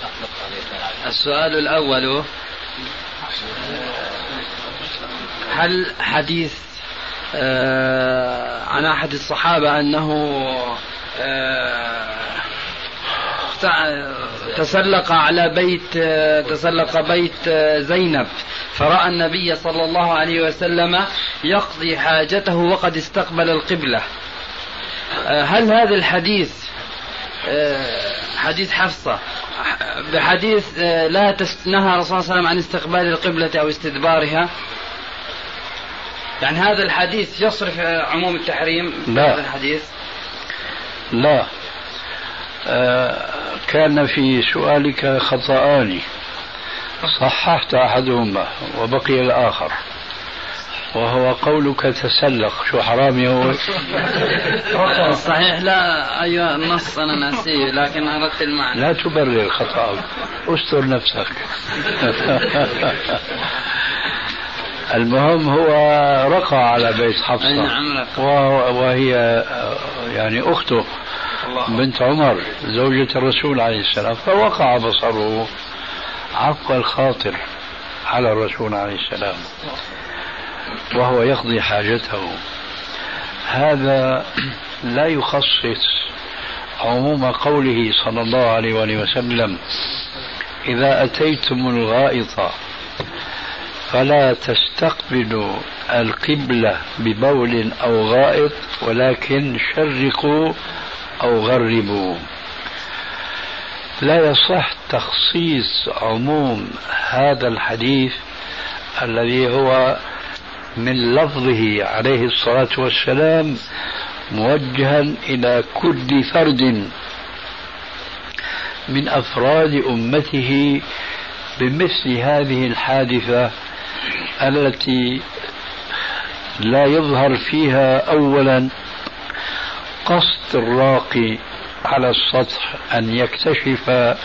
السؤال الأول هل حديث آه عن أحد الصحابة أنه آه تسلق على بيت تسلق بيت زينب فرأى النبي صلى الله عليه وسلم يقضي حاجته وقد استقبل القبلة. هل هذا الحديث حديث حفصة بحديث لا نهى الرسول صلى الله عليه وسلم عن استقبال القبلة أو استدبارها؟ يعني هذا الحديث يصرف عموم التحريم؟ لا. هذا الحديث؟ لا. آه، كان في سؤالك خطأان. صححت أحدهما وبقي الآخر. وهو قولك تسلق شو حرامي هو؟ [laughs] صحيح. لا أيوة النص أنا ناسيه لكن أردت المعنى. لا تبرر خطأك استر نفسك. [laughs] المهم هو رقى على بيت حفصة. نعم وهي يعني أخته. بنت عمر زوجة الرسول عليه السلام فوقع بصره عفو الخاطر على الرسول عليه السلام وهو يقضي حاجته. هذا لا يخصص عموم قوله صلى الله عليه وآله وسلم إذا أتيتم الغائط فلا تستقبلوا القبلة ببول أو غائط ولكن شرقوا أو غربوا. لا يصح تخصيص عموم هذا الحديث الذي هو من لفظه عليه الصلاة والسلام موجها إلى كل فرد من أفراد أمته بمثل هذه الحادثة التي لا يظهر فيها أولا قصد الراقي على السطح أن يكتشف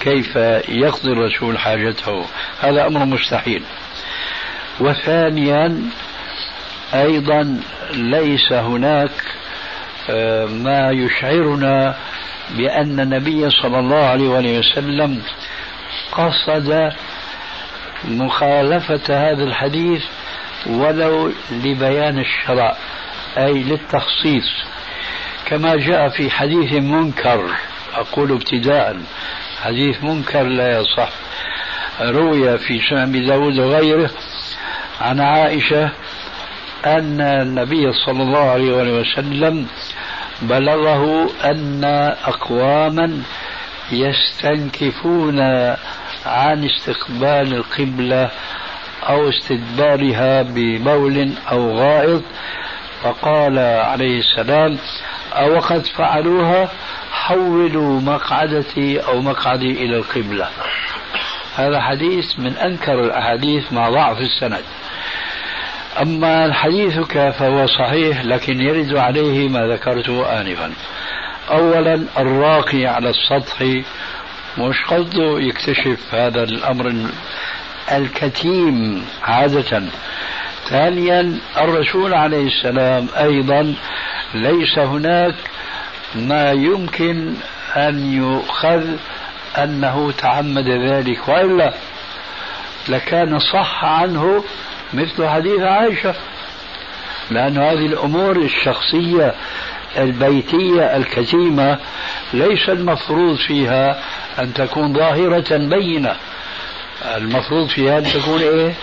كيف يقضي الرسول حاجته. هذا أمر مستحيل. وثانيا أيضا ليس هناك آه، ما يشعرنا بأن النبي صلى الله عليه وسلم قصد مخالفة هذا الحديث ولو لبيان الشرع أي للتخصيص. كما جاء في حديث منكر أقول ابتداء حديث منكر لا يصح. روي في سنن داود وغيره عن عائشة أن النبي صلى الله عليه وسلم بلغه أن أقواما يستنكفون عن استقبال القبلة أو استدبارها ببول أو غائط. فقال عليه السلام أو قد فعلوها حولوا مقعدتي أو مقعدي إلى القبلة. هذا حديث من أنكر الأحاديث مع ضعف السند. أما حديثك فهو صحيح لكن يرد عليه ما ذكرته آنفا. أولا الراقي على السطح مش قصده يكتشف هذا الأمر الكتيم عادة. ثانيا الرسول عليه السلام أيضا ليس هناك ما يمكن أن يؤخذ أنه تعمد ذلك وإلا لكان صح عنه مثل حديث عائشة لأن هذه الأمور الشخصية البيتية الكتيمة ليس المفروض فيها أن تكون ظاهرة بينة المفروض فيها أن تكون إيه؟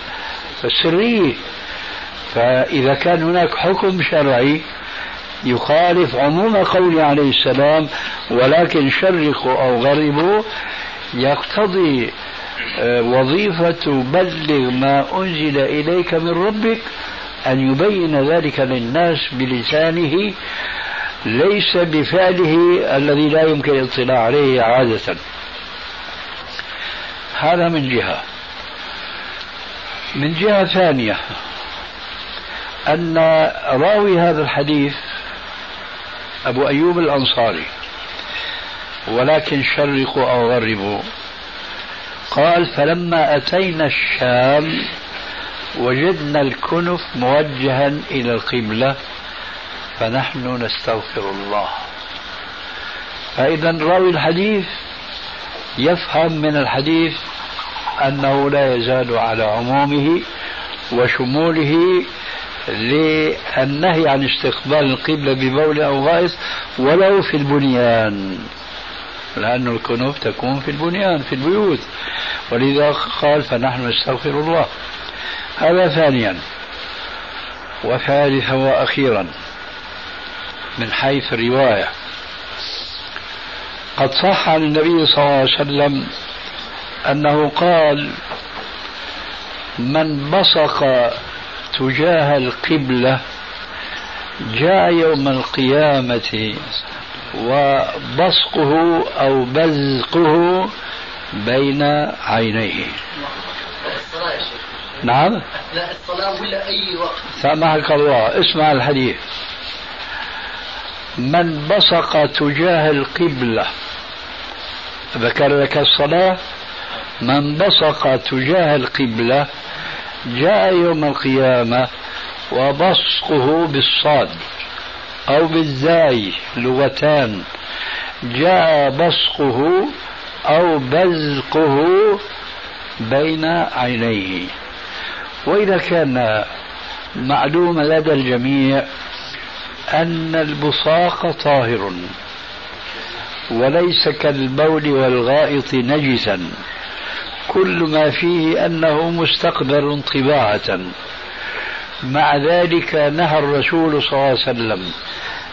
سرية. فإذا كان هناك حكم شرعي يخالف عموم قوله عليه السلام ولكن شرقوا أو غربوا يقتضي آه، وظيفة بلغ ما أنزل إليك من ربك أن يبين ذلك للناس بلسانه ليس بفعله الذي لا يمكن الاطلاع عليه عادة. هذا من جهة. من جهة ثانية أن راوي هذا الحديث أبو أيوب الأنصاري. ولكن شرقوا أو غربوا. قال فلما أتينا الشام وجدنا الكنف موجها إلى القبلة فنحن نستغفر الله. فإذا راوي الحديث يفهم من الحديث أنه لا يزال على عمومه وشموله للنهي عن استقبال القبلة ببول أو غائط ولو في البنيان لأن الكنوف تكون في البنيان في البيوت. ولذا قال فنحن نستغفر الله. هذا ثانيا. وثالثا وأخيرا من حيث الرواية قد صح عن النبي صلى الله عليه وسلم أنه قال من بصق تجاه القبلة جاء يوم القيامة وبصقه أو بزقه بين عينيه. نعم؟ أثناء الصلاة ولا أي وقت سامحك الله. اسمع الحديث. من بصق تجاه القبلة ذكر لك الصلاة؟ من بصق تجاه القبلة جاء يوم القيامة وبصقه بالصاد أو بالزاي لغتان. جاء بصقه أو بزقه بين عينيه. وإذا كان معلوم لدى الجميع أن البصاق طاهر وليس كالبول والغائط نجسا. كل ما فيه أنه مستقبل طباعة. مع ذلك نهى الرسول صلى الله عليه وسلم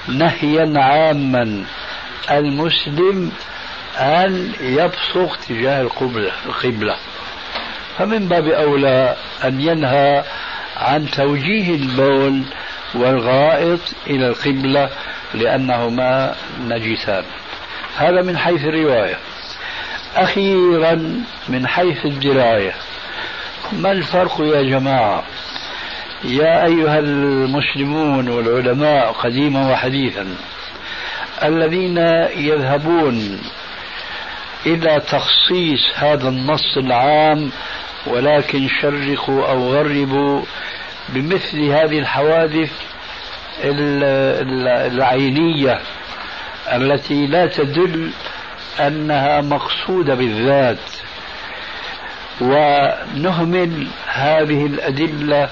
نهيا عاما المسلم أن يبصق تجاه القبلة فمن باب أولى أن ينهى عن توجيه البول والغائط إلى القبلة لأنهما نجسان. هذا من حيث الرواية. أخيرا من حيث الدراية ما الفرق يا جماعة؟ يا أيها المسلمون والعلماء قديما وحديثا الذين يذهبون إلى تخصيص هذا النص العام ولكن شرقوا أو غربوا بمثل هذه الحوادث العينية التي لا تدل أنها مقصودة بالذات. ونهمل هذه الأدلة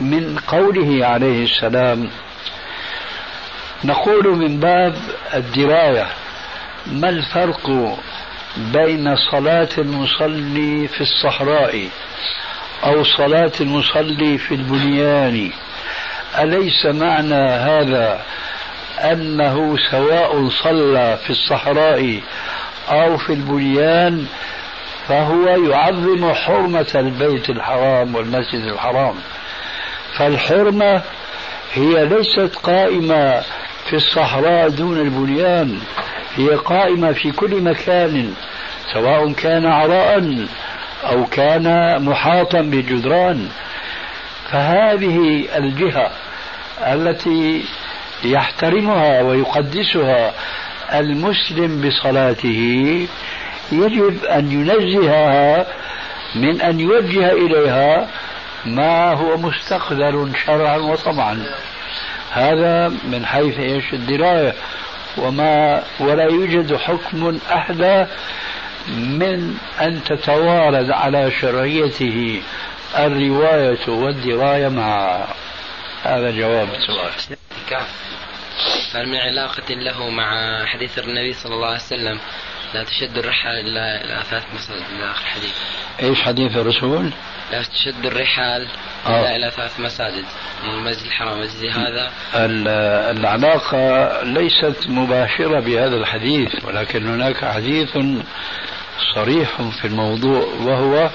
من قوله عليه السلام. نقول من باب الدراية ما الفرق بين صلاة المصلي في الصحراء أو صلاة المصلي في البنيان؟ أليس معنى هذا أنه سواء صلى في الصحراء أو في البنيان فهو يعظم حرمة البيت الحرام والمسجد الحرام. فالحرمة هي ليست قائمة في الصحراء دون البنيان هي قائمة في كل مكان سواء كان عراء أو كان محاطا بجدران فهذه الجهة التي يحترمها ويقدسها المسلم بصلاته يجب أن ينزهها من أن يوجه إليها ما هو مستقدر شرعا وطبعا هذا من حيث إيش؟ الدراية. وما ولا يوجد حكم أحدى من أن تتوارد على شرعيته الرواية والدراية معها هذا جواب السؤال هل من علاقة له مع حديث النبي صلى الله عليه وسلم لا تشد الرحال إلا إلى ثلاث مساجد إلى آخر الحديث إيش حديث الرسول؟ لا تشد الرحال إلا إلى ثلاث مساجد المسجد الحرام. مسجد هذا العلاقة ليست مباشرة بهذا الحديث ولكن هناك حديث صريح في الموضوع وهو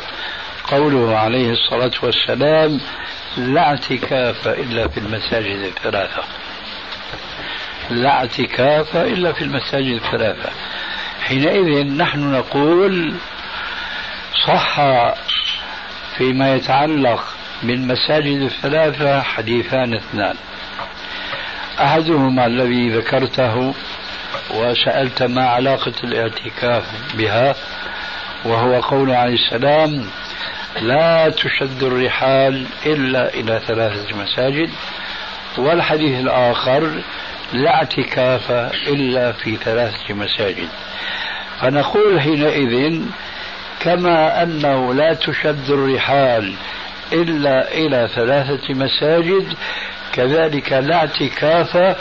قوله عليه الصلاة والسلام لا اعتكاف إلا في المساجد الثلاثة لا اعتكاف إلا في المساجد الثلاثة حينئذ نحن نقول صح فيما يتعلق بالمساجد الثلاثة حديثان اثنان. أحدهما الذي ذكرته وسألت ما علاقة الاعتكاف بها وهو قول عليه السلام لا تشد الرحال إلا إلى ثلاثة مساجد والحديث الآخر لا اعتكاف إلا في ثلاثة مساجد. فنقول حينئذ كما أنه لا تشد الرحال إلا إلى ثلاثة مساجد كذلك لا اعتكاف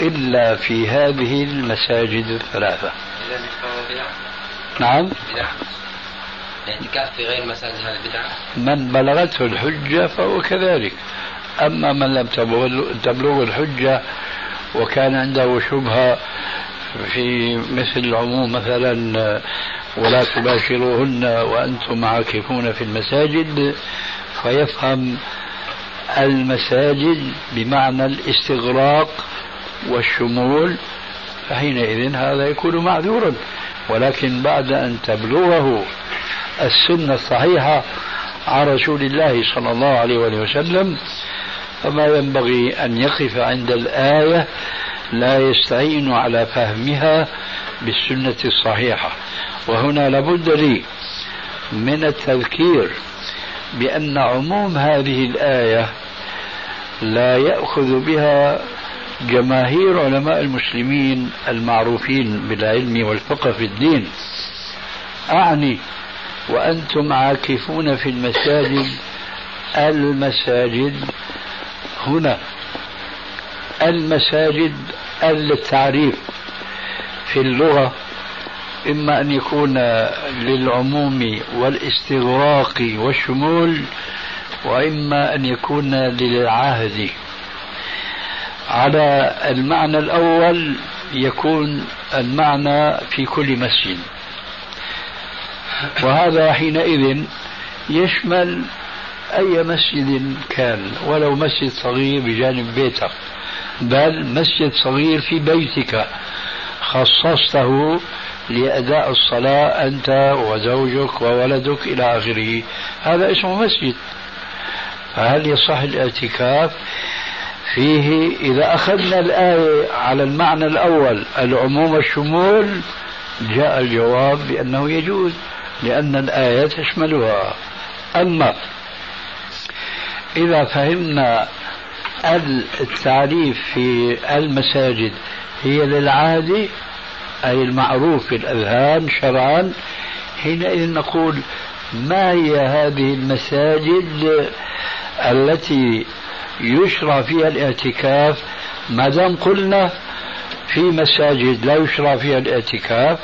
إلا في هذه المساجد الثلاثة. نعم. الاعتكاف في غير مساجد هذه بدعة من بلغته الحجة فهو كذلك. أما من لم تبلغ الحجة وكان عنده شبهة في مثل العموم مثلا ولا تباشروهن وأنتم عاكفون في المساجد فيفهم المساجد بمعنى الاستغراق والشمول فحينئذ هذا يكون معذورا. ولكن بعد أن تبلغه السنة الصحيحة عن رسول الله صلى الله عليه وسلم فما ينبغي أن يقف عند الآية لا يستعين على فهمها بالسنة الصحيحة. وهنا لابد لي من التذكير بأن عموم هذه الآية لا يأخذ بها جماهير علماء المسلمين المعروفين بالعلم والفقه في الدين. أعني وأنتم عاكفون في المساجد. المساجد هنا. المساجد التعريف في اللغة إما أن يكون للعموم والاستغراق والشمول وإما أن يكون للعهد. على المعنى الأول يكون المعنى في كل مسجد. وهذا حينئذ يشمل أي مسجد كان ولو مسجد صغير بجانب بيتك بل مسجد صغير في بيتك خصصته لأداء الصلاة أنت وزوجك وولدك إلى آخره. هذا اسمه مسجد. فهل يصح الاعتكاف؟ فيه إذا أخذنا الآية على المعنى الأول العموم والشمول جاء الجواب بأنه يجوز. لأن الآية تشملها أما إذا فهمنا التعريف في المساجد هي للعادي أي المعروف في الأذهان شرعا حينئذ نقول ما هي هذه المساجد التي يشرع فيها الاعتكاف؟ ما دام قلنا في مساجد لا يشرع فيها الاعتكاف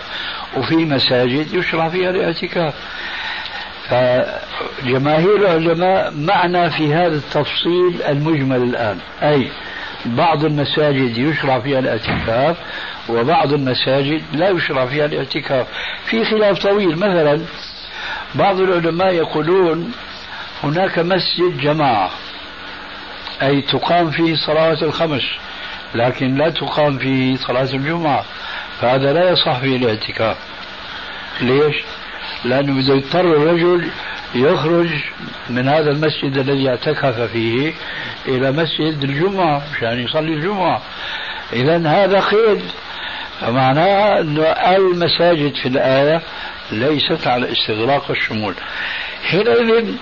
وفي مساجد يشرع فيها الاعتكاف. فجماهير العلماء معنا في هذا التفصيل المجمل الآن. أي بعض المساجد يشرع فيها الاعتكاف وبعض المساجد لا يشرع فيها الاعتكاف. في خلاف طويل مثلا بعض العلماء يقولون هناك مسجد جماعة أي تقام فيه صلاة الخمس لكن لا تقام فيه صلاة الجمعة. فهذا لا يصح فيه الاعتكاف. ليش؟ لأنه إذا يضطر الرجل يخرج من هذا المسجد الذي اعتكف فيه إلى مسجد الجمعة مشان يصلي الجمعة. إذا هذا قيد فمعناه أن المساجد في الآية ليست على استغراق الشمول. حينئذ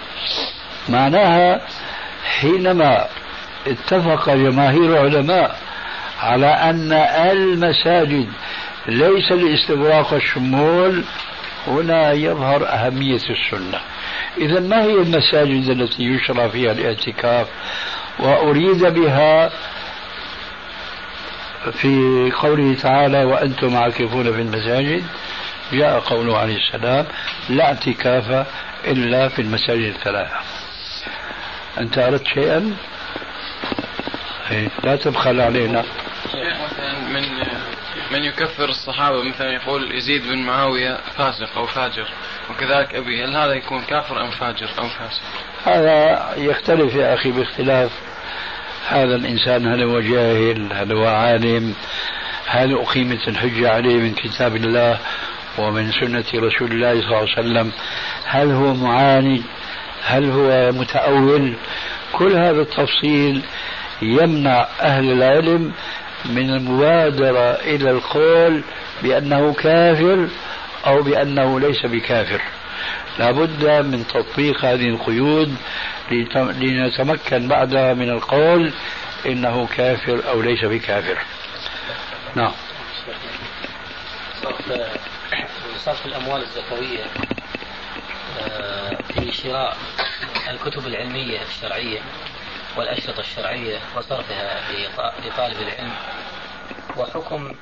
معناها حينما اتفق جماهير العلماء على أن المساجد ليس لاستغراق الشمول هنا يظهر أهمية السنة. إذا ما هي المساجد التي يشرع فيها الاعتكاف؟ وأريد بها في قوله تعالى وأنتم عاكفون في المساجد جاء قوله عليه السلام لا اعتكاف إلا في المساجد الثلاثة أنت أردت شيئا؟ إيه، لا تبخل علينا. شيخ مثلا من من يكفر الصحابة مثلا يقول يزيد بن معاوية فاسق أو فاجر وكذلك أبي هل هذا يكون كافر أم فاجر أو فاسق؟ هذا يختلف يا أخي باختلاف. هذا الإنسان هل هو جاهل هل هو عالم هل أقيمت الحجة عليه من كتاب الله ومن سنة رسول الله صلى الله عليه وسلم؟ هل هو معاند هل هو متأول؟ كل هذا التفصيل يمنع أهل العلم من المبادرة إلى القول بأنه كافر أو بأنه ليس بكافر. لابد من تطبيق هذه القيود لنتمكن بعدها من القول إنه كافر أو ليس بكافر. نعم. صرف الأموال الزكوية آه، في شراء الكتب العلمية الشرعية. والأشرطة الشرعية وصرفها لطالب العلم وحكم